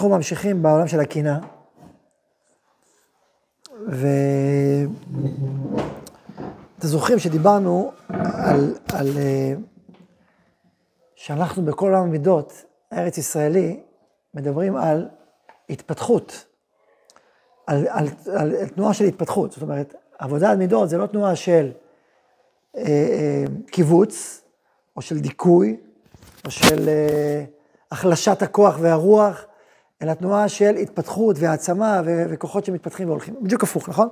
אנחנו ממשיכים בעולם של הקינה, ואתם זוכרים שדיברנו על, על אה, שאנחנו בכל עולם המידות, הארץ ישראלי, מדברים על התפתחות, על, על, על, על תנועה של התפתחות. זאת אומרת, עבודה על מידות זה לא תנועה של אה, אה, קיבוץ, או של דיכוי, או של אה, החלשת הכוח והרוח, אלא תנועה של התפתחות והעצמה ו- וכוחות שמתפתחים והולכים. בדיוק הפוך, נכון?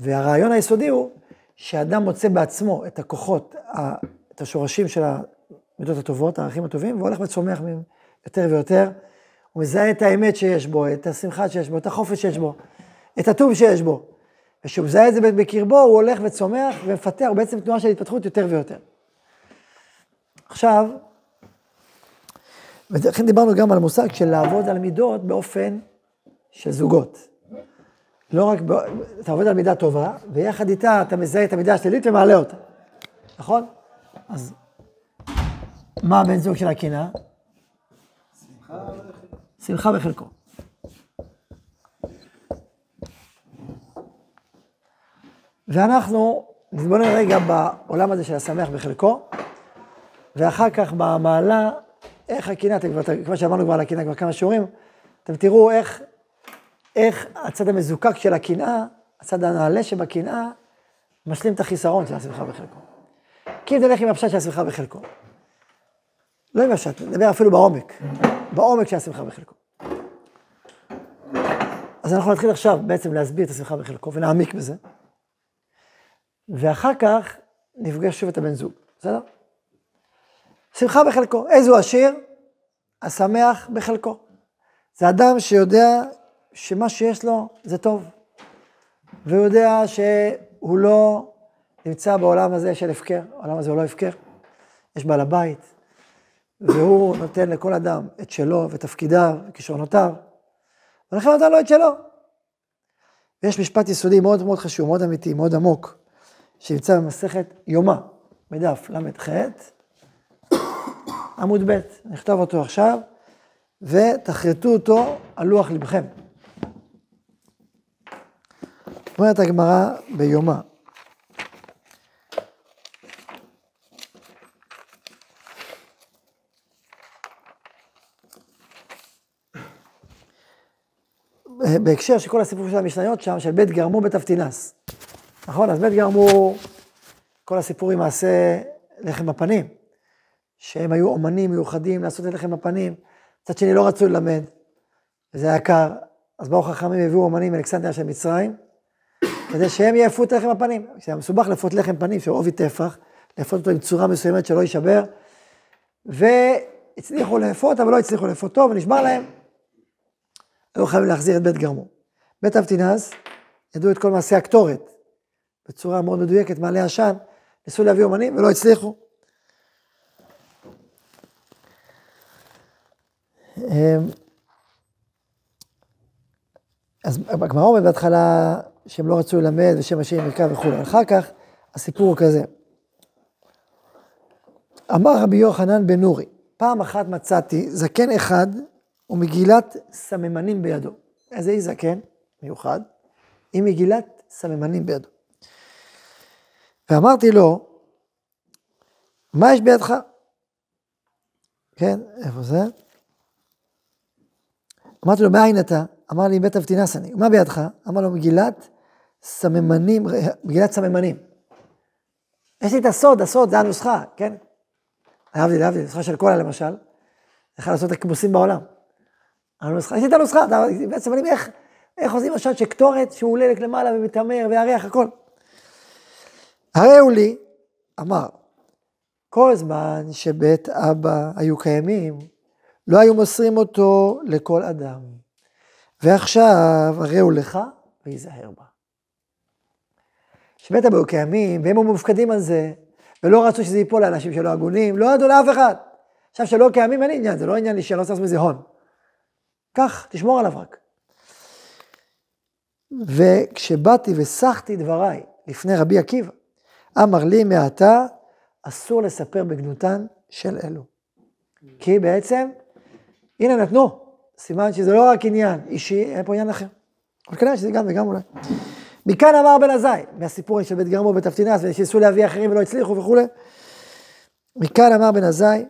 והרעיון היסודי הוא שאדם מוצא בעצמו את הכוחות, את השורשים של המידות הטובות, הערכים הטובים, והולך וצומח מהם יותר ויותר. הוא מזהה את האמת שיש בו, את השמחה שיש בו, את החופש שיש בו, את הטוב שיש בו. וכשהוא מזהה את זה בקרבו, הוא הולך וצומח ומפתח בעצם תנועה של התפתחות יותר ויותר. עכשיו, ולכן דיברנו גם על המושג של לעבוד על מידות באופן של זוגות. לא רק. אתה עובד על מידה טובה, ויחד איתה אתה מזהה את המידה השלילית ומעלה אותה, נכון? אז מה הבן זוג של הקינה? שמחה בחלקו. ואנחנו נתבונן רגע בעולם הזה של השמח בחלקו, ואחר כך במעלה איך כבר, כמו שאמרנו כבר על הקינה כבר כמה שיעורים, אתם תראו איך, איך הצד המזוקק של הקנאה, הצד הנעלה שבקנאה, משלים את החיסרון של השמחה בחלקו. כי אם תלך עם הפשט של השמחה בחלקו. לא עם הפשט, נדבר אפילו בעומק, בעומק של השמחה בחלקו. אז אנחנו נתחיל עכשיו בעצם להסביר את השמחה בחלקו ונעמיק בזה. ואחר כך נפגש שוב את הבן זוג, בסדר? שמחה בחלקו. איזו עשיר? השמח בחלקו. זה אדם שיודע שמה שיש לו זה טוב, והוא יודע שהוא לא נמצא בעולם הזה של הפקר, העולם הזה הוא לא הפקר. יש בעל הבית, והוא נותן לכל אדם את שלו ותפקידיו וכישרונותיו, ולכן נותן לו את שלו. ויש משפט יסודי מאוד מאוד חשוב, מאוד אמיתי, מאוד עמוק, שנמצא במסכת יומא, בדף ל"ח, עמוד ב', נכתוב אותו עכשיו, ותחרטו אותו על לוח לבכם. אומרת הגמרא ביומה. בהקשר של כל הסיפור של המשניות שם, של בית גרמו בית אבטינס. נכון? אז בית גרמו, כל הסיפור עם מעשה לחם הפנים. שהם היו אומנים מיוחדים לעשות את לחם בפנים, מצד שני לא רצו ללמד, וזה היה קר, אז באו חכמים והביאו אומנים מאלכסנדריה של מצרים, כדי שהם יאפו את לחם הפנים. זה מסובך לאפות לחם פנים של עובי טפח, לאפות אותו עם צורה מסוימת שלא יישבר, והצליחו לאפות, אבל לא הצליחו לאפות טוב, ונשבר להם. היו חייבים להחזיר את בית גרמו. בית אבטינס, ידעו את כל מעשי הקטורת, בצורה מאוד מדויקת, מעלה עשן, ניסו להביא אומנים ולא הצליחו. אז הגמרא אומרת בהתחלה שהם לא רצו ללמד ושם השם מרכב וכולי, אחר כך הסיפור הוא כזה. אמר רבי יוחנן בן נורי, פעם אחת מצאתי זקן אחד ומגילת סממנים בידו. איזה איש זקן מיוחד? עם מגילת סממנים בידו. ואמרתי לו, מה יש בידך? כן, איפה זה? אמרתי לו, מאין אתה? אמר לי, בית אבטינס אני. מה בידך? אמר לו, מגילת סממנים, מגילת סממנים. יש לי את הסוד, הסוד, זה הנוסחה, כן? להבדיל, להבדיל, נוסחה של קולה למשל, איך לעשות את הכיבוסים בעולם. הנוסחה, יש לי את הנוסחה, בעצם אני איך, איך עושים משל שקטורת שהוא עולה למעלה ומתעמר וירח הכל. הרי הוא לי, אמר, כל זמן שבית אבא היו קיימים, לא היו מוסרים אותו לכל אדם. ועכשיו הראו לך וייזהר בה. שבית אבו קיימים, והם מופקדים על זה, ולא רצו שזה ייפול לאנשים שלא הגונים, לא ידעו לאף אחד. עכשיו שלא קיימים אין עניין, זה לא עניין לי שלא צריך מזה הון. קח, תשמור עליו רק. וכשבאתי וסחתי דבריי לפני רבי עקיבא, אמר לי מעתה, אסור לספר בגנותן של אלו. כי בעצם הנה נתנו, סימן שזה לא רק עניין אישי, אין פה עניין אחר. אבל כנראה שזה גם וגם אולי. מכאן אמר בן עזאי, מהסיפור של בית גרמו בתפטינס, ושניסו להביא אחרים ולא הצליחו וכולי. מכאן אמר בן עזאי,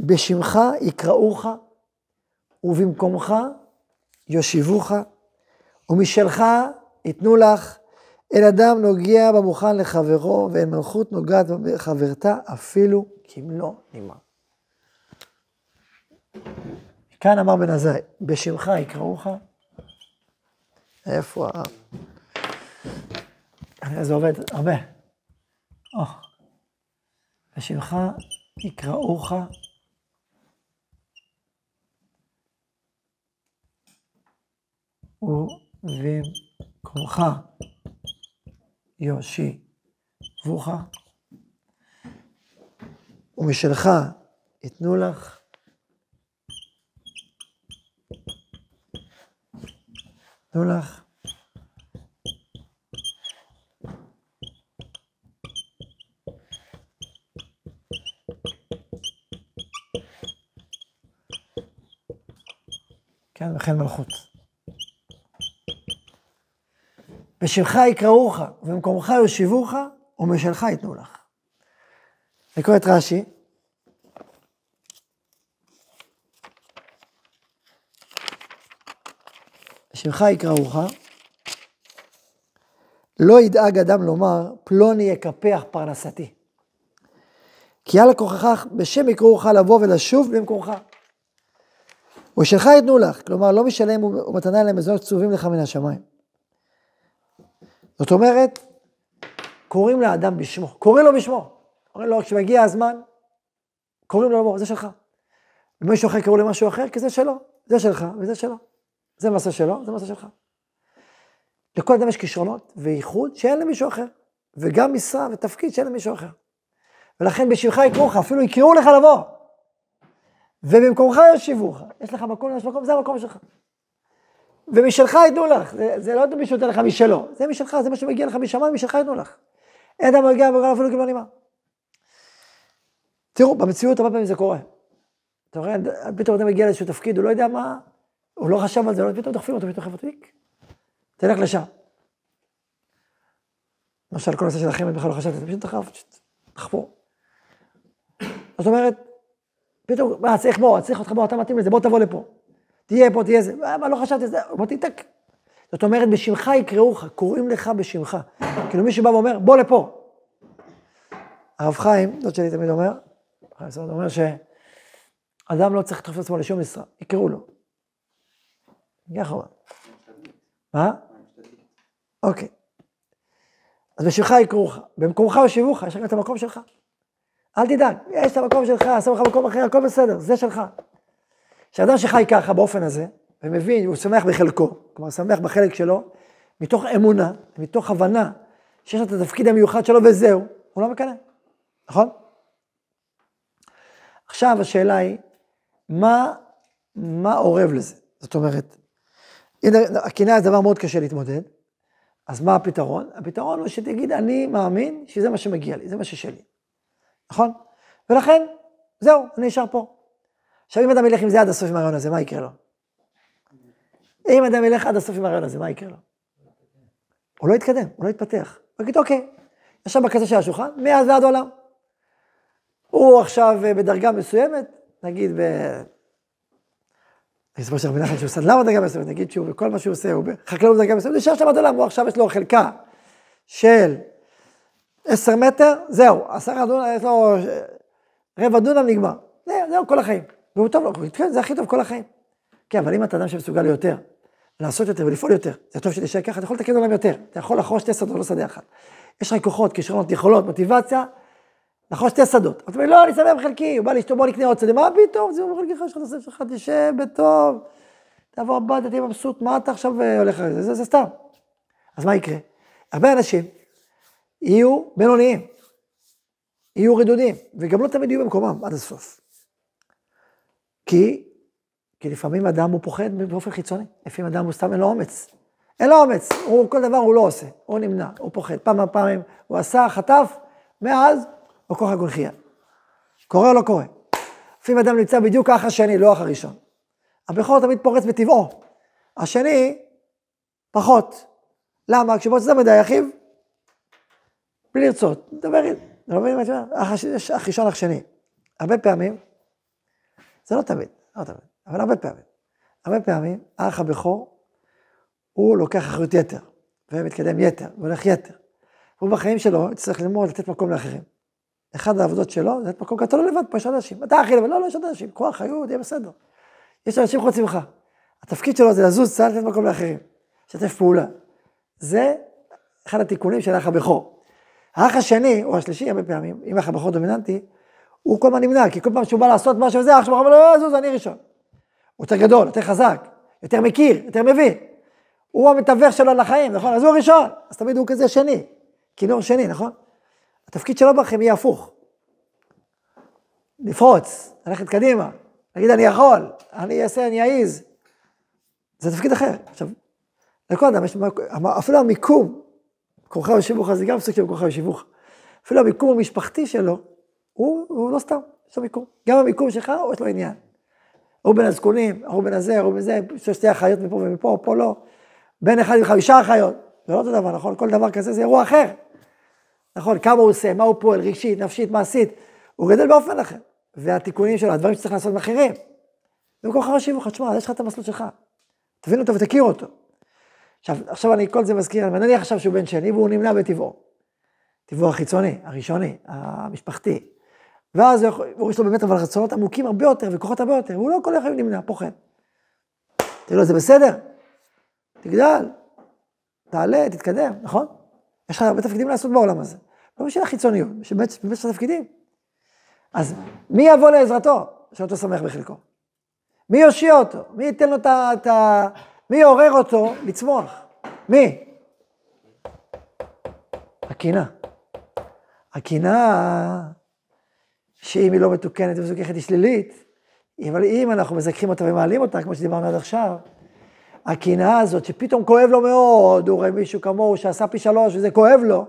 בשמך יקראוך, ובמקומך יושיבוך, ומשלך ייתנו לך, אין אדם נוגע במוכן לחברו, ואין מלכות נוגעת בחברתה אפילו כמלוא נימה. כאן אמר בן עזאי, בשמך יקראוך, איפה ה... זה עובד הרבה. או. בשמך יקראוך ובמקומך יושי בוכה, ומשלך ייתנו לך. ייתנו לך. כן, וכן מלכות. בשמך יקראוך, ובמקומך יושיבוך, ומשלך ייתנו לך. לקרוא את רש"י. בשמך יקראוך, לא ידאג אדם לומר, פלוני יקפח פרנסתי. כי על כוחך בשם יקראוך לבוא ולשוב במקומך. ושלך ייתנו לך, כלומר לא משלם ומתנה להם מזונות קצובים לך מן השמיים. זאת אומרת, קוראים לאדם בשמו, קוראים לו בשמו. אומרים לו, כשמגיע הזמן, קוראים לו זה שלך. ומישהו אחר קראו למשהו אחר, כי זה שלו, זה שלך וזה שלו. זה מעשה שלו, זה מעשה שלך. לכל אדם יש כישרונות וייחוד שאין למישהו אחר, וגם משרה ותפקיד שאין למישהו אחר. ולכן בשבילך יקראו לך, אפילו יקראו לך לבוא. ובמקומך יושיבוך. יש לך מקום, יש מקום, זה המקום שלך. ומשלך ייתנו לך, זה, זה לא מישהו ייתן לך משלו, זה משלך, זה מה שמגיע לך משמיים, משלך ייתנו לך. אין אדם מגיע בגלל אפילו כמעט נימה. תראו, במציאות הרבה פעמים זה קורה. אתה רואה, פתאום אתה מגיע לאיזשהו תפקיד, הוא לא יודע מה, הוא לא חשב על זה, לא, פתאום דוחפים אותו, פתאום דוחף אותו, תלך לשם. למשל, כל הנושא של החמד בכלל לא חשבתי, פשוט דחף, תחפור. זאת אומרת, פתאום, מה, צריך בוא, צריך אותך בוא, אתה מתאים לזה, בוא תבוא לפה. תהיה פה, תהיה זה. מה, לא חשבתי על זה, בוא תתק. זאת אומרת, בשמך יקראוך, קוראים לך בשמך. כאילו מישהו בא ואומר, בוא לפה. הרב חיים, זאת שלי תמיד אומר, זאת אומרת שאדם לא צריך לדחוף את עצמו לשום משרה, יקראו לו. ככה הוא מה? אוקיי. אז בשמך יקראוך, במקומך יושיבוך, יש לך את המקום שלך. אל תדאג, יש את המקום שלך, שם לך מקום אחר, הכל בסדר, זה שלך. כשאדם שחי ככה, באופן הזה, ומבין, הוא שמח בחלקו, כלומר, שמח בחלק שלו, מתוך אמונה, מתוך הבנה, שיש לו את התפקיד המיוחד שלו וזהו, הוא לא מקנא, נכון? עכשיו השאלה היא, מה, מה אורב לזה? זאת אומרת, הקנאה זה דבר מאוד קשה להתמודד, אז מה הפתרון? הפתרון הוא שתגיד, אני מאמין שזה מה שמגיע לי, זה מה ששלי. נכון? ולכן, זהו, אני נשאר פה. עכשיו, אם אדם ילך עם זה עד הסוף עם הרעיון הזה, מה יקרה לו? אם אדם ילך עד הסוף עם הרעיון הזה, מה יקרה לו? הוא לא יתקדם, הוא לא יתפתח. הוא יגיד, אוקיי, ישב בקצה של השולחן, מאז ועד עולם. הוא עכשיו אה, בדרגה מסוימת, נגיד ב... אני אספר של רבי נחמן שהוא עושה, למה דרגה מסוימת? נגיד שהוא, כל מה שהוא עושה, הוא בחקלאות בדרגה מסוימת, נשאר שם עד עולם, הוא עכשיו יש לו חלקה של עשר מטר, זהו, עשרה דונם, יש לו רבע דונם נגמר. זהו, כל החיים. והוא טוב לו, זה הכי טוב כל החיים. כן, אבל אם אתה אדם שמסוגל ליותר, לעשות יותר ולפעול יותר, זה טוב שתשאר ככה, אתה יכול לתקן עולם יותר. אתה יכול לחרוש שתי שדות, לא שדה אחד. יש לך כוחות, כישרונות, יכולות, מוטיבציה, לחרוש שתי שדות. אתה אומר, לא, אני שמח בחלקי, הוא בא לאשתו, בוא נקנה עוד שדה, מה פתאום, זה בחלקי, יש לך את הספר שלך, תשב בטוב, תעבור הביתה, תהיה מבסוט, מה אתה עכשיו אה, הולך לזה, זה, זה סתם. אז מה יקרה? הרבה אנשים יהיו בינוניים, יהיו רדודים, וגם לא תמיד יהיו במקומם עד הסוף. כי, כי לפעמים אדם הוא פוחד באופן חיצוני, לפעמים אדם הוא סתם אין לו אומץ. אין לו אומץ, הוא כל דבר הוא לא עושה, הוא נמנע, הוא פוחד. פעם פעמים הוא עשה, חטף, מאז הוא כוח הגולחייה. קורה או לא קורה? לפעמים אדם נמצא בדיוק האח השני, לא האח הראשון. הבכור תמיד פורץ בטבעו. השני, פחות. למה? כשבוא תצא מדי אחיו, בלי לרצות, דבר. אתה לא מבין מה אתה אומר? אח ראשון, אח שני. הרבה פעמים, זה לא תמיד, לא תמיד, אבל הרבה פעמים. הרבה פעמים, האח הבכור, הוא לוקח אחריות יתר, ומתקדם יתר, והולך יתר. הוא בחיים שלו צריך ללמוד לתת מקום לאחרים. אחת העבודות שלו לתת מקום, אתה לא לבד, פה יש אנשים. אתה אחי לבד, לא, לא, יש עוד אנשים, קחו אחריות, יהיה בסדר. יש אנשים חוץ ממך. התפקיד שלו זה לזוז קצת, לתת מקום לאחרים. לשתף פעולה. זה אחד התיקונים של האח הבכור. האח השני, או השלישי, הרבה פעמים, אם האח הבכור דומיננטי, הוא כל הזמן נמנע, כי כל פעם שהוא בא לעשות משהו וזה, האח שלו אומר לו, לא, זוז, אני ראשון. הוא יותר גדול, יותר חזק, יותר מכיר, יותר מבין. הוא המתווך שלו לחיים, נכון? אז הוא הראשון. אז תמיד הוא כזה שני, כינור שני, נכון? התפקיד שלו בכם יהיה הפוך. לפרוץ, ללכת קדימה, להגיד אני יכול, אני אעשה, אני אעז. זה תפקיד אחר. עכשיו, לכל אדם יש, אפילו המיקום, כורכב ושיבוך, זה גם סוג של כורכב ושיבוך. אפילו המיקום המשפחתי שלו, הוא, הוא לא סתם, יש לו מיקום. גם המיקום שלך, יש לו עניין. הוא בין הזקונים, הוא בין הזה, הוא בין זה, יש לו שתי אחיות מפה ומפה, פה לא. בין אחד עם חמישה אחיות, זה לא אותו דבר, נכון? כל דבר כזה זה אירוע אחר. נכון, כמה הוא עושה, מה הוא פועל, רגשית, נפשית, מעשית, הוא גדל באופן אחר. והתיקונים שלו, הדברים שצריך לעשות עם אחרים. במקום לך שיבוך, תשמע, יש לך את המסלול שלך. תבין אותו ותכיר אותו. עכשיו, עכשיו אני כל זה מזכיר, אני נניח עכשיו שהוא בן שני והוא נמנע בטבעו. טבעו החיצוני, הראשוני, המשפחתי. ואז יש לו באמת אבל רצונות עמוקים הרבה יותר וכוחות הרבה יותר, והוא לא כל החיים נמנע, פוחד. תראו לו, זה בסדר, תגדל, תעלה, תתקדם, נכון? יש לך הרבה תפקידים לעשות בעולם הזה. לא בשביל החיצוניות, בשביל באמת יש לך תפקידים. אז מי יבוא לעזרתו? שאותו שמח בחלקו. מי יושיע אותו? מי ייתן לו את ה... מי יעורר אותו לצמוח? מי? הקינה. הקינה, שאם היא לא מתוקנת ומזוכחת היא שלילית, אבל אם אנחנו מזכחים אותה ומעלים אותה, כמו שדיברנו עד עכשיו, הקנאה הזאת, שפתאום כואב לו מאוד, הוא רואה מישהו כמוהו שעשה פי שלוש וזה כואב לו,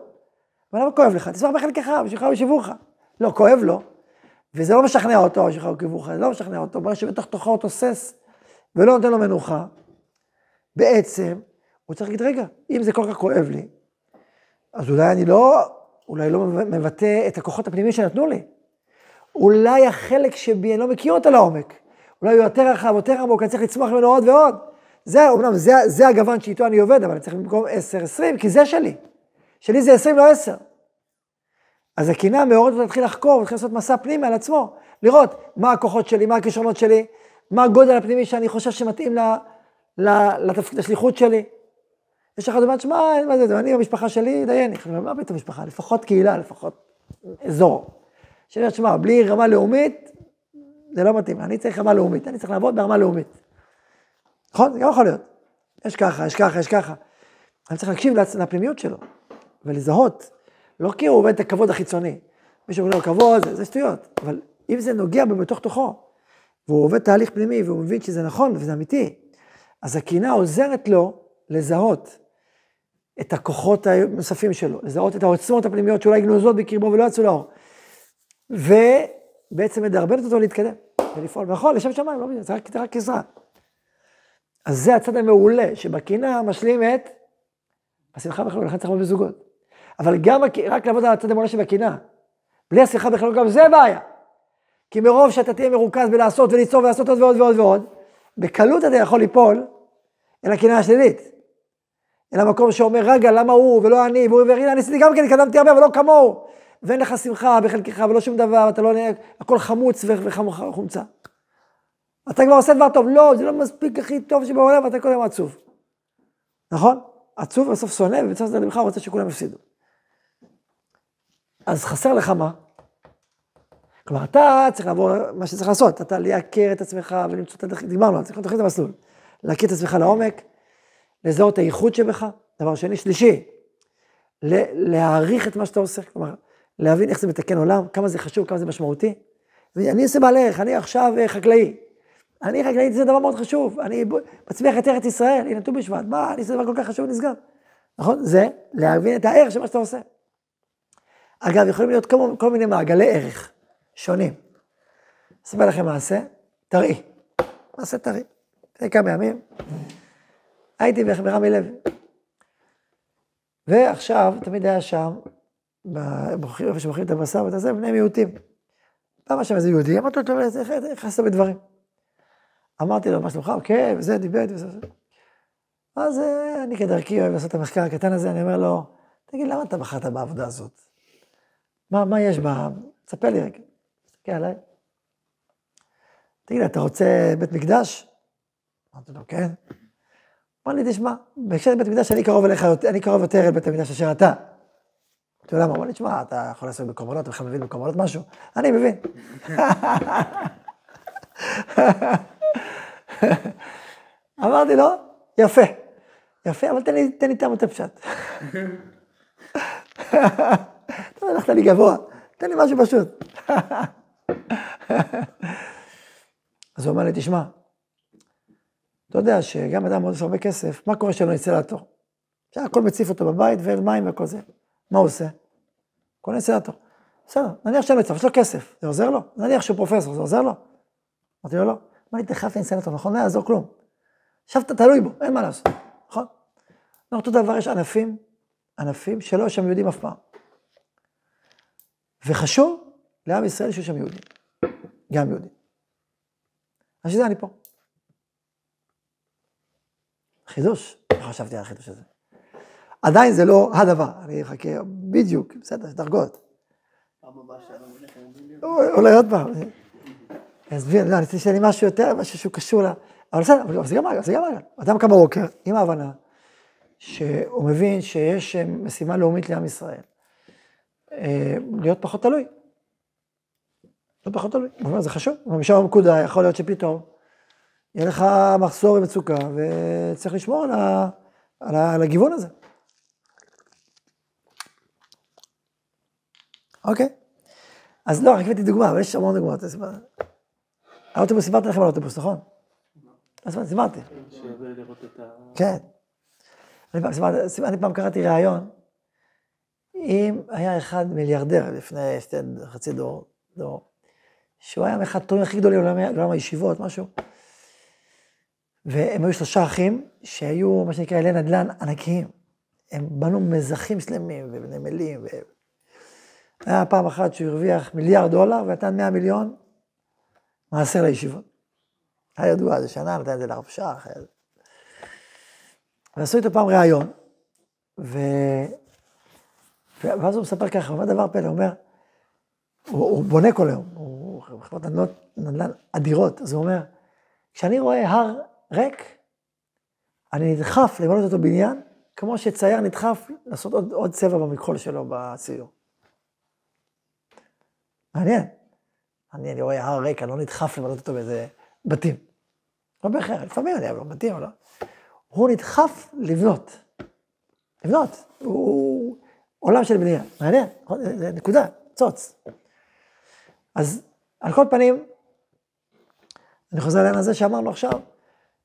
אבל למה כואב לך? תשמח בחלקך, בשבילך ושיבוך. לא, כואב לו, וזה לא משכנע אותו, בשבילך ושיבוך, זה לא משכנע אותו, ברגע שבתוך תוכו הוא תוסס ולא נותן לו מנוחה, בעצם הוא צריך להגיד, רגע, אם זה כל כך כואב לי, אז אולי אני לא, אולי לא מבטא את הכוחות הפנימיים שנתנו לי. אולי החלק שבי, אני לא מכיר אותו לעומק. אולי הוא יותר רחב, יותר עמוק, אני צריך לצמוח ממנו עוד ועוד. זה, אומנם, זה, זה הגוון שאיתו אני עובד, אבל אני צריך במקום 10, 20, כי זה שלי. שלי זה 20, לא 10. אז הקנאה מעוררת אותו להתחיל לחקור, להתחיל לעשות מסע פנימה על עצמו, לראות מה הכוחות שלי, מה הכישרונות שלי, מה הגודל הפנימי שאני חושב שמתאים לשליחות שלי. יש אחד אומר, שמע, מה זה, אני במשפחה שלי, דייני. מה פתאום משפחה? לפחות קהילה, לפחות אזור. שאני אומר, שמע, בלי רמה לאומית, זה לא מתאים. אני צריך רמה לאומית, אני צריך לעבוד ברמה לאומית. נכון? זה גם יכול להיות. יש ככה, יש ככה, יש ככה. אני צריך להקשיב לפנימיות שלו, ולזהות. לא כי הוא עובד את הכבוד החיצוני. מישהו אומר לו כבוד, זה, זה שטויות. אבל אם זה נוגע בו בתוך תוכו, והוא עובד תהליך פנימי, והוא מבין שזה נכון וזה אמיתי, אז הקנאה עוזרת לו לזהות את הכוחות הנוספים שלו, לזהות את העוצמות הפנימיות שאולי גנוזות בקרבו ולא יצאו לאור. ובעצם מדרבנת אותו להתקדם ולפעול. נכון, לשם שמיים, לא מבין, זה רק, רק עזרה. אז זה הצד המעולה, שבקנאה משלים את השמחה בכלל, לכן צריך לעבוד בזוגות. אבל גם רק לעבוד על הצד המעולה שבקנאה. בלי השמחה בכלל, גם זה בעיה. כי מרוב שאתה תהיה מרוכז בלעשות וליצור ולעשות עוד ועוד ועוד ועוד, בקלות אתה יכול ליפול אל הקנאה השלילית. אל המקום שאומר, רגע, למה הוא ולא אני, והוא אומר, הנה, אני עשיתי גם כן, התקדמתי הרבה, אבל לא כמוהו. ואין לך שמחה בחלקך ולא שום דבר, אתה לא, הכל חמוץ וחומצה. אתה כבר עושה דבר טוב, לא, זה לא מספיק הכי טוב שבעולם, ואתה כל היום עצוב. נכון? עצוב בסוף שונא, ובצד זה ממך רוצה שכולם יפסידו. אז חסר לך מה? כלומר, אתה צריך לעבור מה שצריך לעשות, אתה לייקר את עצמך ולמצוא את הדרך, דיברנו צריך לתוכנית המסלול. להכיר את עצמך לעומק, לזהות את הייחוד שבך, דבר שני, שלישי, להעריך את מה שאתה עושה, כלומר, להבין איך זה מתקן עולם, כמה זה חשוב, כמה זה משמעותי. אני עושה בעל ערך, אני עכשיו אה, חקלאי. אני חקלאי זה דבר מאוד חשוב, אני מצמיח את ארץ ישראל, הנה ט"ו בשבט, מה, אני עושה דבר כל כך חשוב ונסגר. נכון? זה להבין את הערך של מה שאתה עושה. אגב, יכולים להיות כל, כל מיני מעגלי ערך שונים. אספר לכם מעשה, טרי. מעשה טרי. לפני כמה ימים, הייתי ברמי לוי. ועכשיו, תמיד היה שם, איפה שמוכרים את הבשר ואת זה, בני מיעוטים. פעם שם איזה יהודי, אמרתי לו, איך נכנסת בדברים? אמרתי לו, מה שלומך? כן, וזה, דיבר איתי וזה. אז אה, אני כדרכי אוהב לעשות את המחקר הקטן הזה, אני אומר לו, תגיד, למה אתה בחרת בעבודה הזאת? מה, מה יש בה? תספר לי רגע. תסתכל עליי. תגיד, אתה רוצה בית מקדש? אמרתי לו, כן. אמר לי, תשמע, בהקשר לבית מקדש אני קרוב אליך, אני קרוב יותר אל בית המקדש אשר אתה. אמרתי לו, למה? אמר לי, תשמע, אתה יכול לעשות בקורבנות, אתה בכלל מבין בקורבנות משהו? אני מבין. אמרתי לו, יפה, יפה, אבל תן לי, תן לי טעם את הפשט. אתה הלכת לי גבוה, תן לי משהו פשוט. אז הוא אמר לי, תשמע, אתה יודע שגם אדם מאוד הרבה כסף, מה קורה שלא יצא לתור? שהכל מציף אותו בבית ואין מים וכל זה. מה הוא עושה? קונה אינסטלטור. בסדר, נניח שאין לו יש לו כסף, זה עוזר לו? נניח שהוא פרופסור, זה עוזר לו? אמרתי לו, לא. אמר לי, דחפת אינסטלטור, נכון? לא יעזור כלום. עכשיו אתה תלוי בו, אין מה לעשות, נכון? לא, אותו דבר, יש ענפים, ענפים שלא יש שם יהודים אף פעם. וחשוב לעם ישראל שיהיו שם יהודים, גם יהודים. אז שזה אני פה. חידוש, לא חשבתי על החידוש הזה. עדיין זה לא הדבר, אני אחכה בדיוק, בסדר, יש דרגות. אולי עוד פעם. אז לא, אני רוצה לי משהו יותר, משהו שהוא קשור ל... אבל בסדר, זה גם אגב, זה גם אגב. אדם קם בבוקר עם ההבנה שהוא מבין שיש משימה לאומית לעם ישראל. אה, להיות פחות תלוי. להיות פחות תלוי. זה חשוב. במישור המקודה יכול להיות שפתאום יהיה לך מחסור ומצוקה, וצריך לשמור על הגיוון הזה. אוקיי? אז לא, רק הבאתי דוגמה, אבל יש המון דוגמאות. האוטובוס, סיפרתי לכם על האוטובוס, נכון? אז מה, סיפרתי. כן. אני פעם קראתי ראיון, אם היה אחד מיליארדר לפני חצי דור, דור, שהוא היה מאחד הטובים הכי גדולים לעולם הישיבות, משהו, והם היו שלושה אחים שהיו, מה שנקרא, אלי נדל"ן ענקיים. הם בנו מזחים שלמים ונמלים. ו... היה פעם אחת שהוא הרוויח מיליארד דולר ונתן 100 מיליון מעשר לישיבות. היה ידוע, זה שנה, נתן את זה לרב שח. ועשו איתו פעם ראיון, ו... ואז הוא מספר ככה, מה דבר פלא? הוא אומר, הוא, הוא בונה כל היום, הוא חברות נדל"ן אדירות, אז הוא אומר, כשאני רואה הר ריק, אני נדחף למנות אותו בניין, כמו שצייר נדחף לעשות עוד, עוד צבע במכחול שלו בציור. מעניין. אני, אני רואה הר ריק, אני לא נדחף למנות אותו באיזה בתים. לא בהכרח, לפעמים אני אוהב בתים, אבל לא. הוא נדחף לבנות. לבנות. הוא עולם של בנייה. מעניין, נקודה, צוץ. אז על כל פנים, אני חוזר לעניין הזה שאמרנו עכשיו,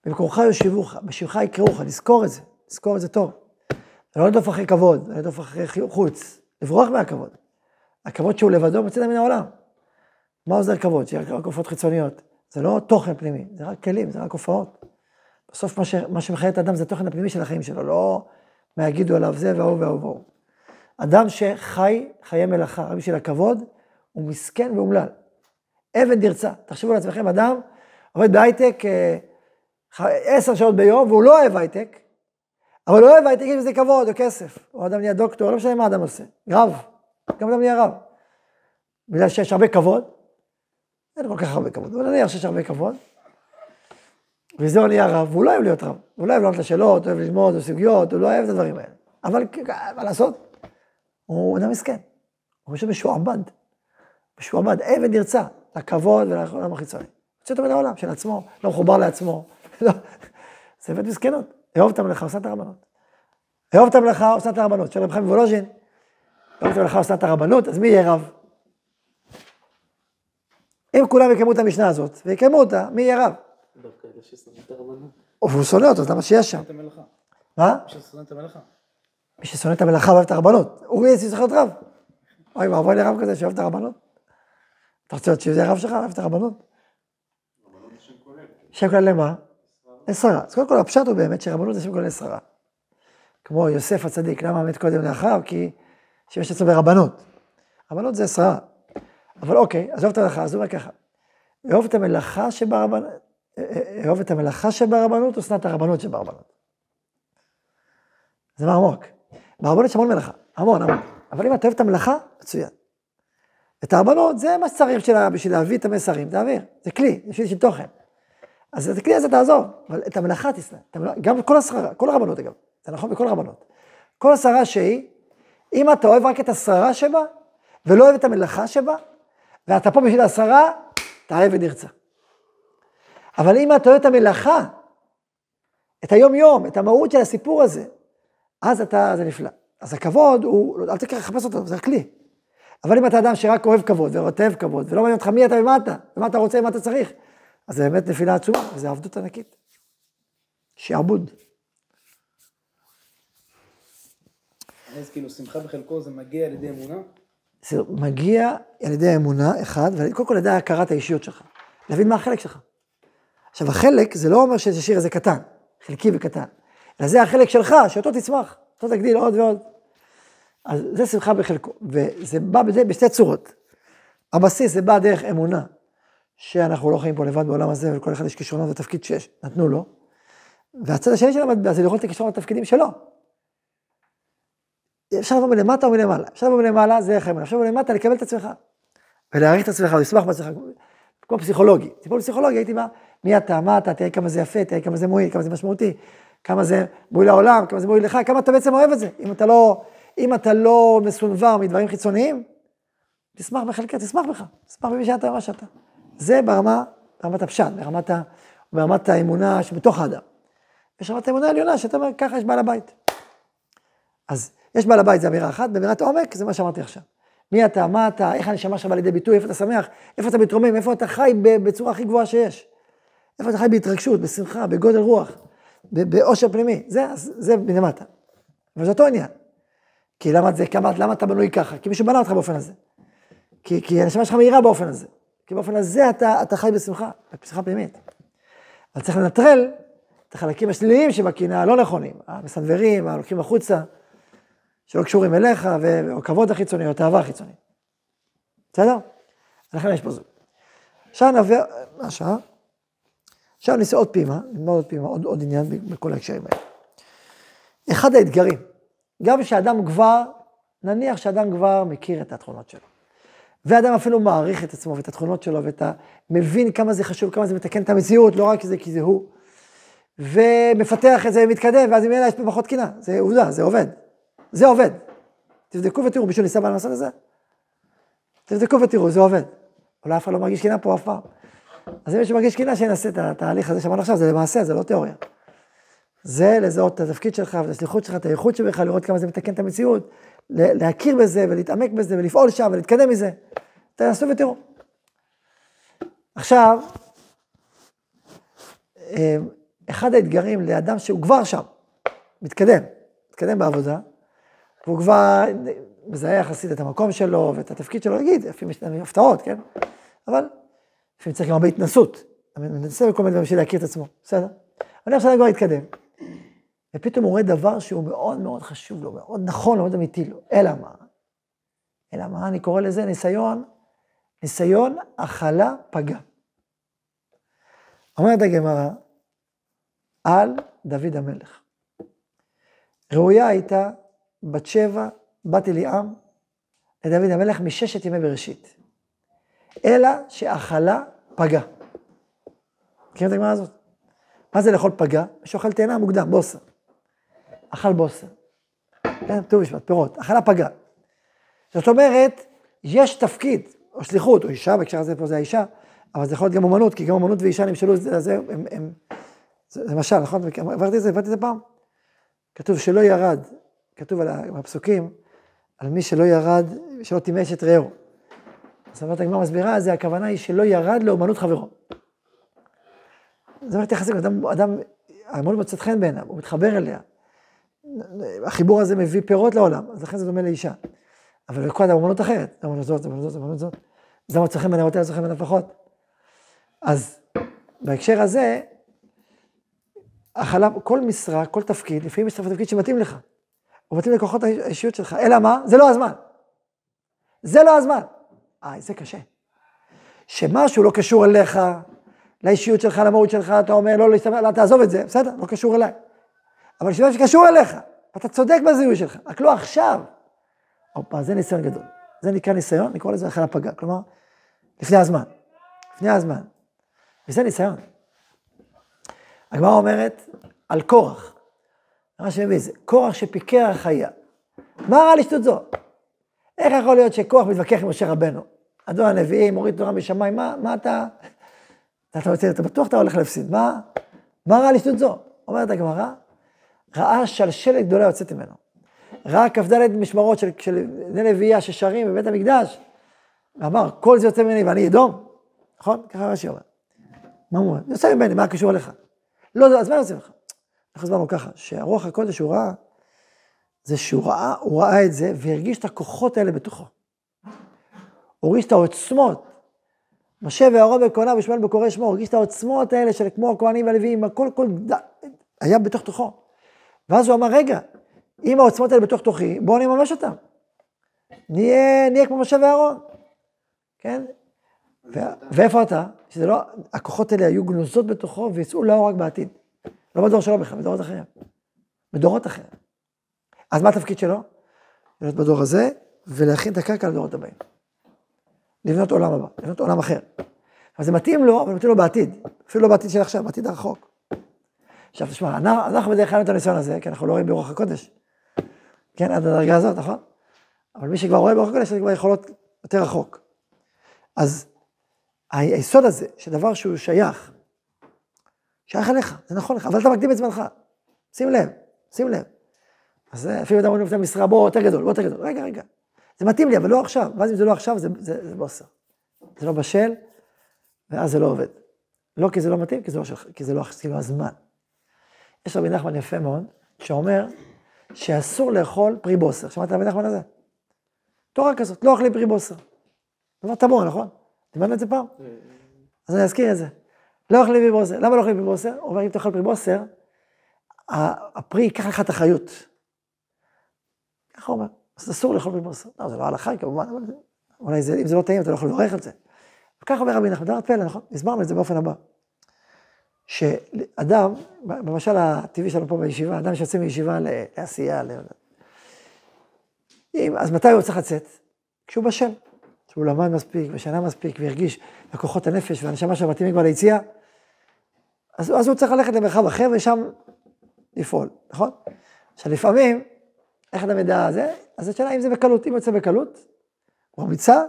במקומך יושיבוך, בשמך יקראוך, לזכור את זה, לזכור את זה טוב. לא לרדוף אחרי כבוד, לא לרדוף אחרי חוץ, לברוח מהכבוד. הכבוד שהוא לבדו מצאת מן העולם. מה עוזר כבוד? שיהיה רק הופעות חיצוניות. זה לא תוכן פנימי, זה רק כלים, זה רק הופעות. בסוף מה, ש... מה שמחיה את האדם זה התוכן הפנימי של החיים שלו, לא מה יגידו עליו זה והוא והוא והוא. אדם שחי חיי מלאכה רק בשביל הכבוד, הוא מסכן ואומלל. אבן דרצה. תחשבו לעצמכם, אדם עובד בהייטק אה, עשר שעות ביום, והוא לא אוהב הייטק, אבל הוא אוהב הייטק, יש בזה כבוד או כסף. או אדם נהיה דוקטור, לא משנה מה אדם עושה. רב, גם אדם נהיה רב. בגלל שיש הרבה כבוד, אין כל כך הרבה כבוד, אבל נניח שיש הרבה כבוד, וזה הוא נהיה רב, והוא לא אוהב להיות רב. הוא לא אוהב לענות לשאלות, אוהב ללמוד, או סוגיות, הוא לא אוהב את הדברים האלה. אבל מה לעשות? הוא אדם מסכן. הוא פשוט משועבד. משועבד, עבד נרצע, לכבוד ולעולם החיצוני. יוצא אותו מן העולם של עצמו, לא מחובר לעצמו. לא, זה עבד מסכנות. אהוב את המלאכה, עושה את הרבנות. אהוב את המלאכה, עושה את הרבנות. של רב חיים וולוז'ין, אהוב את המלאכה, עושה את הרבנות, אז מי יהיה רב? אם כולם יקיימו את המשנה הזאת, ויקיימו אותה, מי יהיה רב? דווקא אלה ששונאים את הרבנות. והוא שונא אותו, אז למה שיש שם? מה? מי ששונא את המלאכה. מי ששונא את המלאכה ואוהב את הרבנות. הוא יהיה צריך להיות רב. אוי ואבוי לרב כזה שאוהב את הרבנות. אתה רוצה להיות שזה הרב שלך, אוהב את הרבנות? שם כולל למה? לשררה. אז קודם כל הפשט הוא באמת שרבנות זה שם כולל לשררה. כמו יוסף הצדיק, למה מת קודם לאחריו? כי שימש עצמו ברבנות. רבנות זה שררה. אבל אוקיי, עזוב את המלאכה, אז הוא אומר ככה. אהוב את המלאכה שברבנות, אהוב את המלאכה שברבנות או שנא את הרבנות שברבנות? זה מה עמוק. ברבנות יש המון מלאכה, המון, המון. אבל אם אתה אוהב את המלאכה, מצוין. את הרבנות זה מה שצריך בשביל, בשביל להביא את המסרים, תעביר. זה כלי, זה בשביל תוכן. אז את הכלי הזה תעזוב, אבל את המלאכה תשנא. גם כל השררה, כל הרבנות אגב, זה נכון בכל הרבנות. כל השררה שהיא, אם אתה אוהב רק את השררה שבה, ולא אוהב את המלאכה שבה, ואתה פה בשביל השררה, אתה עבד נרצה. אבל אם אתה אוהב את המלאכה, את היום-יום, את המהות של הסיפור הזה, אז אתה, זה נפלא. אז הכבוד הוא, אל תקרא לחפש אותו, זה הכלי. אבל אם אתה אדם שרק אוהב כבוד ורותב כבוד, ולא מעניין אותך מי אתה ומה אתה, ומה אתה רוצה ומה אתה צריך, אז זה באמת נפילה עצומה, וזו עבדות ענקית. שעבוד. אז כאילו שמחה בחלקו זה מגיע על ידי אמונה? זה מגיע על ידי אמונה, אחד, וקודם כל על ידי הכרת האישיות שלך. להבין מה החלק שלך. עכשיו, החלק, זה לא אומר שזה שיר הזה קטן, חלקי וקטן, אלא זה החלק שלך, שאותו תצמח, אותו תגדיל עוד ועוד. אז זה שמחה בחלקו, וזה בא בדי, בשתי צורות. הבסיס זה בא דרך אמונה, שאנחנו לא חיים פה לבד בעולם הזה, ולכל אחד יש כישרונות ותפקיד שיש, נתנו לו. והצד השני של המטבע זה לראות את הכישרונות והתפקידים שלו. אפשר לבוא מלמטה או מלמעלה. אפשר לבוא מלמעלה, זה איך. אפשר לבוא מלמטה, לקבל את עצמך. ולהעריך את עצמך, ולשמח בעצמך. כמו פסיכולוגי. טיפול פסיכולוגי, הייתי בא, מי אתה, מה אתה, תראה כמה זה יפה, תראה כמה זה מועיל, כמה זה משמעותי, כמה זה מועיל לעולם, כמה זה מועיל לך, כמה אתה בעצם אוהב את זה. אם אתה לא, אם אתה לא מסונבר מדברים חיצוניים, תשמח בחלקה, תשמח בך, תשמח במי שאתה ומה שאתה. זה ברמה, ברמת הפשט, ברמת, ברמת האמונה שבתוך האדם. יש רמת האמונה העליונה, שאתה אומר, ככה יש בעל הבית. אז יש בעל הבית, זה אמירה אחת, באמירת עומק, זה מה שאמרתי עכשיו. מי אתה, מה אתה, איך הנשמה שלך בא לידי ביטוי, איפה אתה שמח, איפה אתה מתרומם, איפה אתה חי בצורה הכי גבוהה שיש. איפה אתה חי בהתרגשות, בשמחה, בגודל רוח, באושר פנימי, זה, זה מלמטה. אבל זה אותו עניין. כי למה, זה, כמה, למה אתה בנוי ככה? כי מישהו בנה אותך באופן הזה. כי, כי הנשמה שלך מהירה באופן הזה. כי באופן הזה אתה, אתה חי בשמחה, בשמחה פנימית. אבל צריך לנטרל את החלקים השליליים שבקנאה הלא נכונים, המסנוורים, הלוקחים החוצה, שלא קשורים אליך, או כבוד החיצוני, או תאווה החיצונית. בסדר? לכן יש פה זוג. עכשיו נעבור, מה השעה? עכשיו נעשה עוד פעימה, נלמד עוד פעימה, עוד, עוד עניין בכל ההקשרים האלה. אחד האתגרים, גם כשאדם כבר, נניח שאדם כבר מכיר את התכונות שלו, ואדם אפילו מעריך את עצמו ואת התכונות שלו, ואת ה... מבין כמה זה חשוב, כמה זה מתקן את המציאות, לא רק זה כי זה הוא, ומפתח את זה ומתקדם, ואז אם אין לה יש פחות קנאה, זה עובדה, זה עובד. זה עובד. תבדקו ותראו, מישהו ניסה לעשות את זה? תבדקו ותראו, זה עובד. אולי אף אחד לא מרגיש קנאה פה אף פעם. אז אם מישהו מרגיש קנאה, שינסה את התהליך הזה שאמרנו עכשיו, זה למעשה, זה לא תיאוריה. זה לזהות את התפקיד שלך ואת השליחות שלך, את האיכות שלך, לראות כמה זה מתקן את המציאות, להכיר בזה ולהתעמק בזה ולפעול שם ולהתקדם מזה. תנסו ותראו. עכשיו, אה, אחד האתגרים לאדם שהוא כבר שם, מתקדם, מתקדם בעבודה, והוא כבר מזהה יחסית את המקום שלו ואת התפקיד שלו, נגיד, לפעמים יש לנו הפתעות, כן? אבל לפעמים צריך גם הרבה התנסות. אני מנסה בכל מיני דברים בשביל להכיר את עצמו, בסדר? אני עכשיו כבר התקדם. ופתאום הוא רואה דבר שהוא מאוד מאוד חשוב לו, מאוד נכון, מאוד אמיתי לו. אלא מה? אלא מה? אני קורא לזה ניסיון, ניסיון הכלה פגע. אומרת הגמרא, על דוד המלך. ראויה הייתה בת שבע, בת אליעם, לדוד המלך מששת ימי בראשית. אלא שאכלה פגה. מכירים את הגמרא הזאת? מה זה לאכול? מי שאוכל תאנה מוקדם, בוסר. אכל בוסר. כן, ט"ו בשבט, פירות. אכלה פגה. זאת אומרת, יש תפקיד, או שליחות, או אישה, בהקשר הזה פה זה האישה, אבל זה יכול להיות גם אומנות, כי גם אומנות ואישה נמשלו, את זה, הם, הם, זה משל, נכון? עברתי את זה, עברתי את זה פעם. כתוב שלא ירד, כתוב על הפסוקים, על מי שלא ירד, שלא טימש את רעהו. אז אמרת הגמרא מסבירה, זה הכוונה היא שלא ירד לאומנות חברו. זה מערכת יחסים, אדם, אדם, האמנות מוצאת חן בעיניו, הוא מתחבר אליה. החיבור הזה מביא פירות לעולם, אז לכן זה דומה לאישה. אבל לכל אדם אמנות אחרת, אמנות זאת, אמנות זאת, אמנות זאת. אז למה צריכים ממנה יותר, ממנה פחות? אז בהקשר הזה, החלב, כל משרה, כל תפקיד, לפעמים יש תפקיד שמתאים לך. הוא מתאים לכוחות האישיות שלך, אלא מה? זה לא הזמן. זה לא הזמן. אה, זה קשה. שמשהו לא קשור אליך, לאישיות שלך, למהות שלך, אתה אומר, לא להסתמך, לא, תעזוב את זה, בסדר, לא קשור אליי. אבל כשזה שקשור אליך, אתה צודק בזיהוי שלך, רק לא עכשיו. הופה, זה ניסיון גדול. זה נקרא ניסיון, נקרא לזה אחרי הפגה, כלומר, לפני הזמן. לפני הזמן. וזה ניסיון. הגמרא אומרת על קורח, מה שמביא זה, קורח שפיקח היה. מה רע לשטות זו? איך יכול להיות שקורח מתווכח עם משה רבנו? אדון הנביאים, מוריד תורה משמיים, מה, מה אתה... אתה, אתה, אתה בטוח אתה הולך להפסיד, מה, מה רע לשטות זו? אומרת הגמרא, ראה שלשלת גדולה יוצאת ממנו. ראה כ"ד משמרות של, בני לוויה ששרים בבית המקדש, ואמר, כל זה יוצא ממני ואני אדום, נכון? ככה רש"י אומר. מה הוא אומר? יוצא ממני, מה קשור אליך? לא, אז מה יוצא לך? אנחנו הסברנו ככה, שהרוח הקודש הוא ראה, זה שהוא ראה, הוא ראה את זה והרגיש את הכוחות האלה בתוכו. הוא הרגיש את העוצמות. משה ואהרון בכהונה ושמואל בקורא שמו, הוא הרגיש את העוצמות האלה של כמו הכהנים והלוויים, הכל, כל, היה בתוך תוכו. ואז הוא אמר, רגע, אם העוצמות האלה בתוך תוכי, בואו נממש אותן. נהיה, נהיה כמו משה ואהרון, כן? ו- ואיפה אתה? שזה לא, הכוחות האלה היו גנוזות בתוכו ויצאו לאור רק בעתיד. לא בדור שלו בכלל, בדורות אחרים. בדורות אחרים. אז מה התפקיד שלו? להיות בדור הזה ולהכין את הקרקע לדורות הבאים. לבנות עולם הבא, לבנות עולם אחר. אז זה מתאים לו, אבל מתאים לו בעתיד. אפילו לא בעתיד של עכשיו, בעתיד הרחוק. עכשיו תשמע, אנחנו בדרך כלל את הניסיון הזה, כי אנחנו לא רואים ברוח הקודש. כן, עד הדרגה הזאת, נכון? אבל מי שכבר רואה ברוח הקודש, זה כבר יכולות יותר רחוק. אז היסוד הזה, שדבר שהוא שייך, שייך אליך, זה נכון לך, אבל אתה מקדים את זמנך. שים לב, שים לב. אז אפילו אדם אומרים את המשרה, בוא, יותר גדול, בוא יותר גדול. רגע, רגע. זה מתאים לי, אבל לא עכשיו. ואז אם זה לא עכשיו, זה, זה, זה בוסר. זה לא בשל, ואז זה לא עובד. לא כי זה לא מתאים, כי זה לא, שלך, כי זה לא, כי לא הזמן. יש רבי נחמן יפה מאוד, שאומר שאסור לאכול פרי בוסר. שמעת רבי נחמן הזה? תורה כזאת, לא אוכלים פרי בוסר. דבר תמור, נכון? דיברנו את זה פעם? אז אני אזכיר את זה. לא אוכלים פרי בוסר. למה לא אוכלים פרי בוסר? הוא אומר, אם תאכל פרי בוסר, הפרי ייקח לך את החיות. ככה הוא אומר. אז אסור לאכול פרי בוסר. לא, זה לא הלכה, כמובן, אבל אולי זה, אם זה לא טעים, אתה לא יכול לברך על זה. וככה אומר רבי נחמן, דבר פלא, נכון? הסברנו את זה באופן הבא. שאדם, במשל הטבעי שלנו פה בישיבה, אדם שיוצא מישיבה לעשייה, ל... אז מתי הוא צריך לצאת? כשהוא בשל. כשהוא למד מספיק, ושנה מספיק, והרגיש בכוחות הנפש והנשמה שלו מתאימים כבר ליציאה, אז, אז הוא צריך ללכת למרחב אחר ושם לפעול, נכון? עכשיו לפעמים, איך אתה מדע זה? אז השאלה אם זה בקלות, אם יוצא בקלות, הוא מיצה,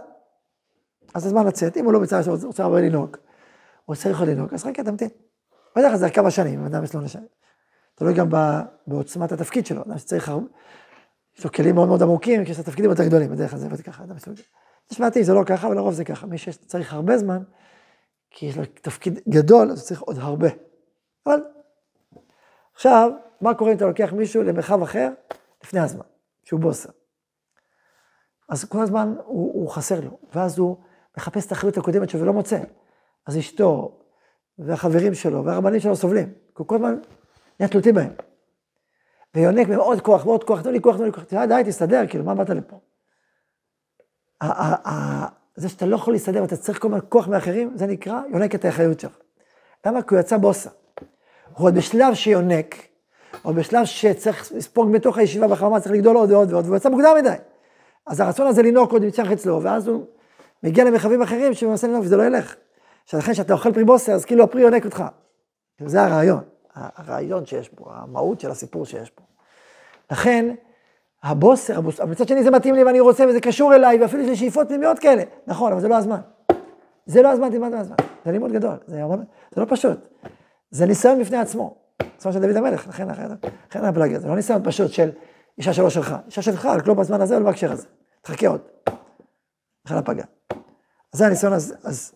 אז זה זמן לצאת, אם הוא לא מיצה, הוא רוצה הרבה לנהוג, הוא צריך לנהוג, אז חכה, תמתין. בדרך כלל זה כמה שנים, אדם יש לו נשמה. תלוי גם בעוצמת התפקיד שלו, אדם שצריך הרבה, יש לו כלים מאוד מאוד עמוקים, כי יש לו תפקידים יותר גדולים, בדרך כלל זה עובד ככה, אדם מסוג. יש מעטים, זה לא ככה, אבל לרוב זה ככה. מי שצריך הרבה זמן, כי יש לו תפקיד גדול, אז הוא צריך עוד הרבה. אבל עכשיו, מה קורה אם אתה לוקח מישהו למרחב אחר לפני הזמן, שהוא בוסר? אז כל הזמן הוא, הוא חסר לו, ואז הוא מחפש את האחריות הקודמת שלו ולא מוצא. אז אשתו, והחברים שלו, והרבנים שלו סובלים, כי הוא כל הזמן נהיה תלותי בהם. ויונק מהם עוד כוח ועוד כוח, תנו לי כוח, תנו לי כוח, די, תסתדר, כאילו, מה באת לפה? זה שאתה לא יכול להסתדר ואתה צריך כל הזמן כוח מאחרים, זה נקרא יונק את האחריות שלך. למה? כי הוא יצא בוסה. הוא עוד בשלב שיונק, או בשלב שצריך לספוג בתוך הישיבה בחרמה, צריך לגדול עוד ועוד ועוד, והוא יצא מוקדם מדי. אז הרצון הזה לנהוג עוד יצטרך אצלו, ואז הוא מגיע למרחבים אחרים שהוא מנסה לנהוג וזה לא ילך. לכן כשאתה אוכל פרי בוסר, אז כאילו הפרי יונק אותך. זה הרעיון, הרעיון שיש פה, המהות של הסיפור שיש פה. לכן, הבוסר, הבוסר, מצד שני זה מתאים לי ואני רוצה וזה קשור אליי, ואפילו יש לי שאיפות פנימיות כאלה. נכון, אבל זה לא הזמן. זה לא הזמן, תלמד מהזמן. זה לימוד גדול, זה, זה לא פשוט. זה ניסיון בפני עצמו. ניסיון של דוד המלך, לכן, לכן הפלאג הזה. זה לא ניסיון פשוט של אישה שלא שלך. אישה שלך, רק לא בזמן הזה ולא בהקשר הזה. תחכה עוד. לכן הפגה. אז זה הניסיון, אז, אז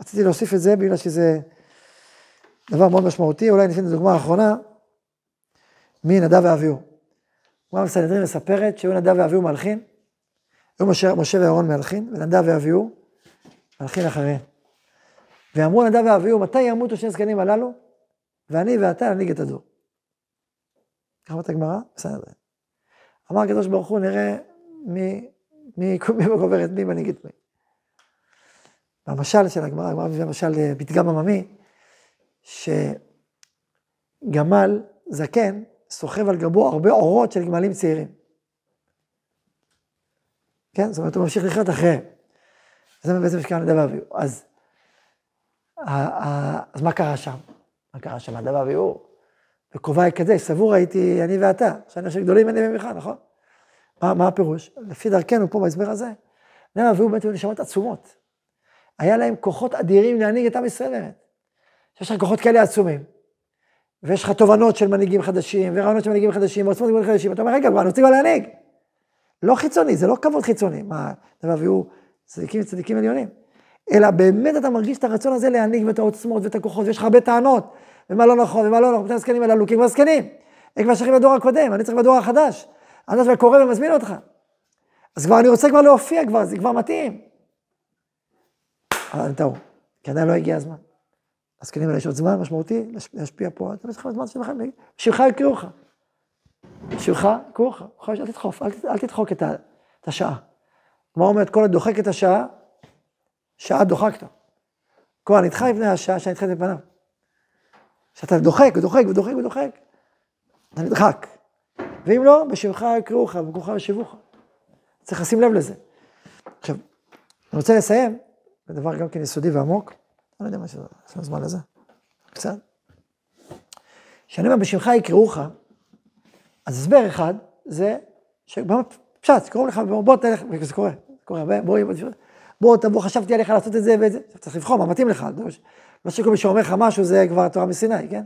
רציתי להוסיף את זה בגלל שזה דבר מאוד משמעותי. אולי ניתן דוגמה אחרונה מנדב ואביהו. גמרא בסנהדרין מספרת שהיו נדב ואביהו מהלכים, היו משה, משה ואהרון מהלכים, ונדב ואביהו מלכים אחריהם. ואמרו נדב ואביהו, מתי ימותו שני זקנים הללו? ואני ואתה ננהיג את הדור. ככה אומרת הגמרא? בסדר. אמר הקדוש ברוך הוא, נראה מי, מי, מי גובר את מי מנהיג את מי. והמשל של הגמרא, הגמרא מביא משל אה, פתגם עממי, שגמל זקן סוחב על גבו הרבה אורות של גמלים צעירים. כן? זאת אומרת, הוא ממשיך לחיות אחריהם. זה בעצם שקרה נדב ואביהו. אז, אז מה קרה שם? מה קרה שם? נדב ואביהו, בקרובי כזה, סבור הייתי אני ואתה, שאני חושב גדולים אני ממך, נכון? מה, מה הפירוש? לפי דרכנו פה בהסבר הזה, נדב ואביהו באמת היו נשמות עצומות. היה להם כוחות אדירים להנהיג את עם ישראל באמת. יש לך כוחות כאלה עצומים, ויש לך תובנות של מנהיגים חדשים, ורעיונות של מנהיגים חדשים, ועוצמות מנהיגים חדשים, אתה אומר, רגע, אני רוצה כבר להנהיג. לא חיצוני, זה לא כבוד חיצוני. מה, דבר והוא צדיקים וצדיקים עליונים. אלא באמת אתה מרגיש את הרצון הזה להנהיג ואת העוצמות ואת הכוחות, ויש לך הרבה טענות, ומה לא נכון ומה לא נכון, מתי הזקנים הללו, כי כבר זקנים. הם כבר שייכים לדור הקודם, אני צריך בדור החדש. אני כבר קורא ומזמין אותך. אז כבר אני רוצה כבר להופיע כבר, זה כבר מתאים. אבל טעו, כי עדיין לא הגיע הזמן. הזקנים האלה יש עוד זמן משמעותי להשפיע פה, אתם צריכים זמן שלכם, לך. שמך יקראו לך, אל תדחוף, אל תדחוק את השעה. כמו אומרת, כל הדוחק את השעה, שעה דוחקת. כל הנדחה לפני השעה שנדחית לפניו. כשאתה דוחק ודוחק ודוחק ודוחק, אתה נדחק. ואם לא, בשמך לך, ובמקומך ישיבוך. צריך לשים לב לזה. עכשיו, אני רוצה לסיים, בדבר גם כן יסודי ועמוק, לא יודע מה יש לנו זמן לזה, קצת. כשאני אומר בשמך יקראוך, אז הסבר אחד זה, פשט, קוראים לך, בוא תלך, וזה קורה, זה קורה הרבה, בוא, בוא, תבוא, חשבתי עליך לעשות את זה ואת זה, צריך לבחור מה מתאים לך, לא שכל מי שאומר לך משהו זה כבר תורה מסיני, כן?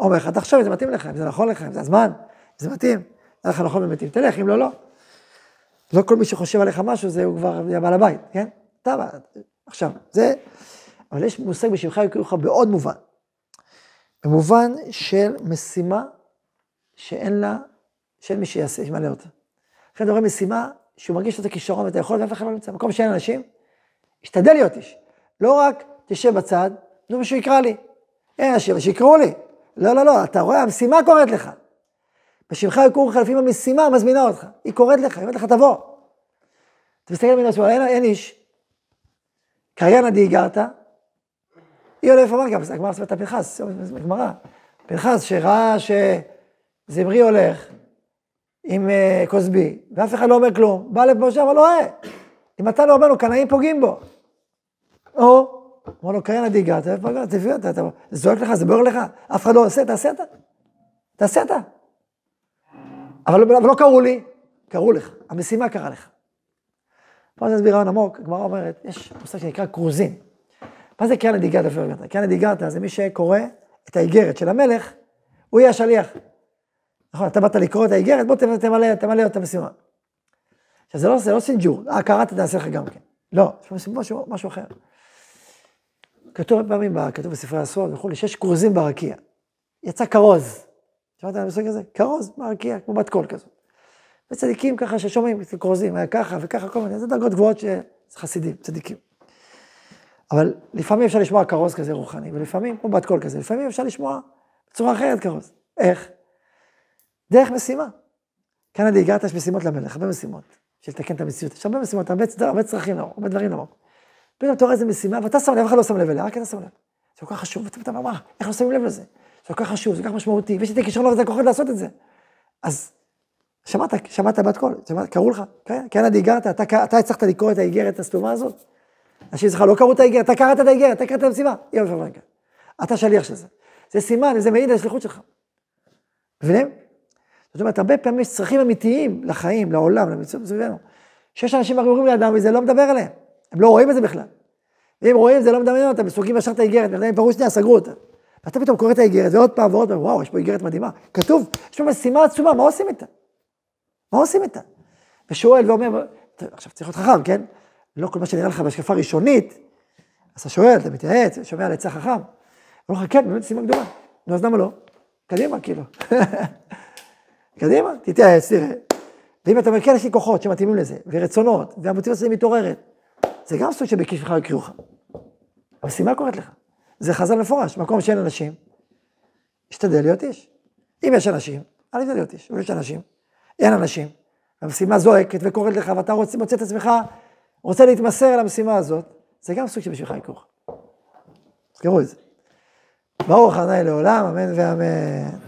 אומר לך, תחשוב אם זה מתאים לך, אם זה נכון לך, אם זה הזמן, אם זה מתאים, זה לך נכון ומתאים, תלך, אם לא, לא. לא כל מי שחושב עליך משהו זה הוא כבר בעל הבית, כן? אתה, עכשיו, זה, אבל יש מושג בשמך יקראו לך בעוד מובן. במובן של משימה שאין לה, שאין מי שיעשה, ימלא אותה. לכן אתה רואה משימה שהוא מרגיש את הכישרון ואת היכולת ואף אחד לא נמצא. מקום שאין אנשים, השתדל להיות איש. לא רק תשב בצד, נו מישהו יקרא לי. אין אנשים, שיקראו לי. לא, לא, לא, אתה רואה, המשימה קוראת לך. בשמך יקראו לך, לפעמים המשימה מזמינה אותך. היא קוראת לך, היא אומרת לך, תבוא. אתה מסתכל על עצמו, אין, אין איש. קריינה דיגרת, היא עולה לפעמים גם, הגמרא מספרת פנחס, גמרא. פנחס שראה שזמרי הולך עם כוסבי, ואף אחד לא אומר כלום, בא שם, אבל לא רואה. אם אתה לא אומר לו, קנאים פוגעים בו. או, אמר לו? תביא אותה, זה זועק לך, זה בוער לך, אף אחד לא עושה, תעשה אתה. תעשה אתה. אבל, אבל לא קראו לי, קראו לך, המשימה קרה לך. פה אסביר רעיון עמוק, הגמרא אומרת, יש מושג שנקרא קרוזין. מה זה קרן דיגרתא פרגנתא? קרן דיגרתא זה מי שקורא את האיגרת של המלך, הוא יהיה השליח. נכון, אתה באת לקרוא את האיגרת, בוא תמלא, תמלא את המשימה. עכשיו זה לא, זה לא סינג'ור, אה, קראת, תעשה לך גם כן. לא, יש משהו, משהו אחר. כתוב הרבה פעמים, כתוב בספרי הסוד וכולי, שיש כרוזים ברקיע. יצא כרוז. שמעת על המושג הזה? כרוז ברקיע, כמו בת קול כזאת. וצדיקים ככה ששומעים, כרוזים, היה ככה וככה, כל מיני, זה דרגות גבוהות שזה חסידים, צדיקים. אבל לפעמים אפשר לשמוע כרוז כזה רוחני, ולפעמים, כמו בת קול כזה, לפעמים אפשר לשמוע בצורה אחרת כרוז. איך? דרך משימה. כאן עד הגעת, יש משימות למלך, הרבה משימות, של לתקן את המציאות. יש הרבה משימות, הרבה, הרבה צרכים לאור, הרבה דברים לאור. פתאום אתה רואה איזה משימה, ואתה שם לב, אף אחד לא שם לב אליה, רק אתה שם לב. זה כל כך חשוב, ואתה אומר, מה, איך לא שמים לב לזה? זה כל כך חשוב, זה כל כך משמעותי, ויש לי כישרון וזה כוחות לעשות את זה. אז שמעת, שמעת בת קול, קראו לך, כן, הגעת, אתה, אתה הצלחת לקרוא את האיגרת הסתומה הזאת? אנשים שלך לא קראו את האיגרת, אתה קראת את האיגרת, אתה קראת את המשימה, יום יום רגע. אתה שליח של זה. זה סימן, זה מעיד על השליחות שלך. מבינים? זאת אומרת, הרבה פעמים יש צרכים אמיתיים לחיים, לעולם, למצוות סביבנו. שיש אנשים אומרים לאדם וזה לא מדבר עליהם. הם לא רואים את זה בכלל. ואם רואים זה לא מדמיין אותם, סוגרים ישר את האיגרת, הם פרעו שנייה, סגרו אותה. ואתה פתאום קורא את האיגרת, ועוד פעם ועוד פעם, וואו, יש פה איגרת מדהימה. כתוב, יש פה משימה עצומה, מה עושים איתה? מה עושים איתה? ושואל ואומר, עכשיו צריך להיות חכם, כן? לא כל מה שנראה לך בהשקפה ראשונית, אז אתה שואל, אתה מתייעץ, שומע על עצה חכם. אומר לך, כן, באמת משימה גדולה. נו, אז למה לא? קדימה, כאילו. קדימה, תתייעץ, תראה. ואם אתה אומר, כן, יש לי כוחות שמתאימים לזה, ורצונות, והמוטיבציה מתעוררת, זה גם סוג שבכישך יקראוך. המשימה קורית לך. זה חז"ל מפורש, מקום שאין אנשים, השתדל להיות איש. אם יש אנשים, אל תשתדל להיות איש. אם יש אנשים, אין אנשים. המשימה זועקת וקורית לך, ואתה רוצה, מוצא את עצמך, רוצה להתמסר למשימה הזאת, זה גם סוג של בשבילך עיכוך. תזכרו את זה. ברוך ה' לעולם, אמן ואמן.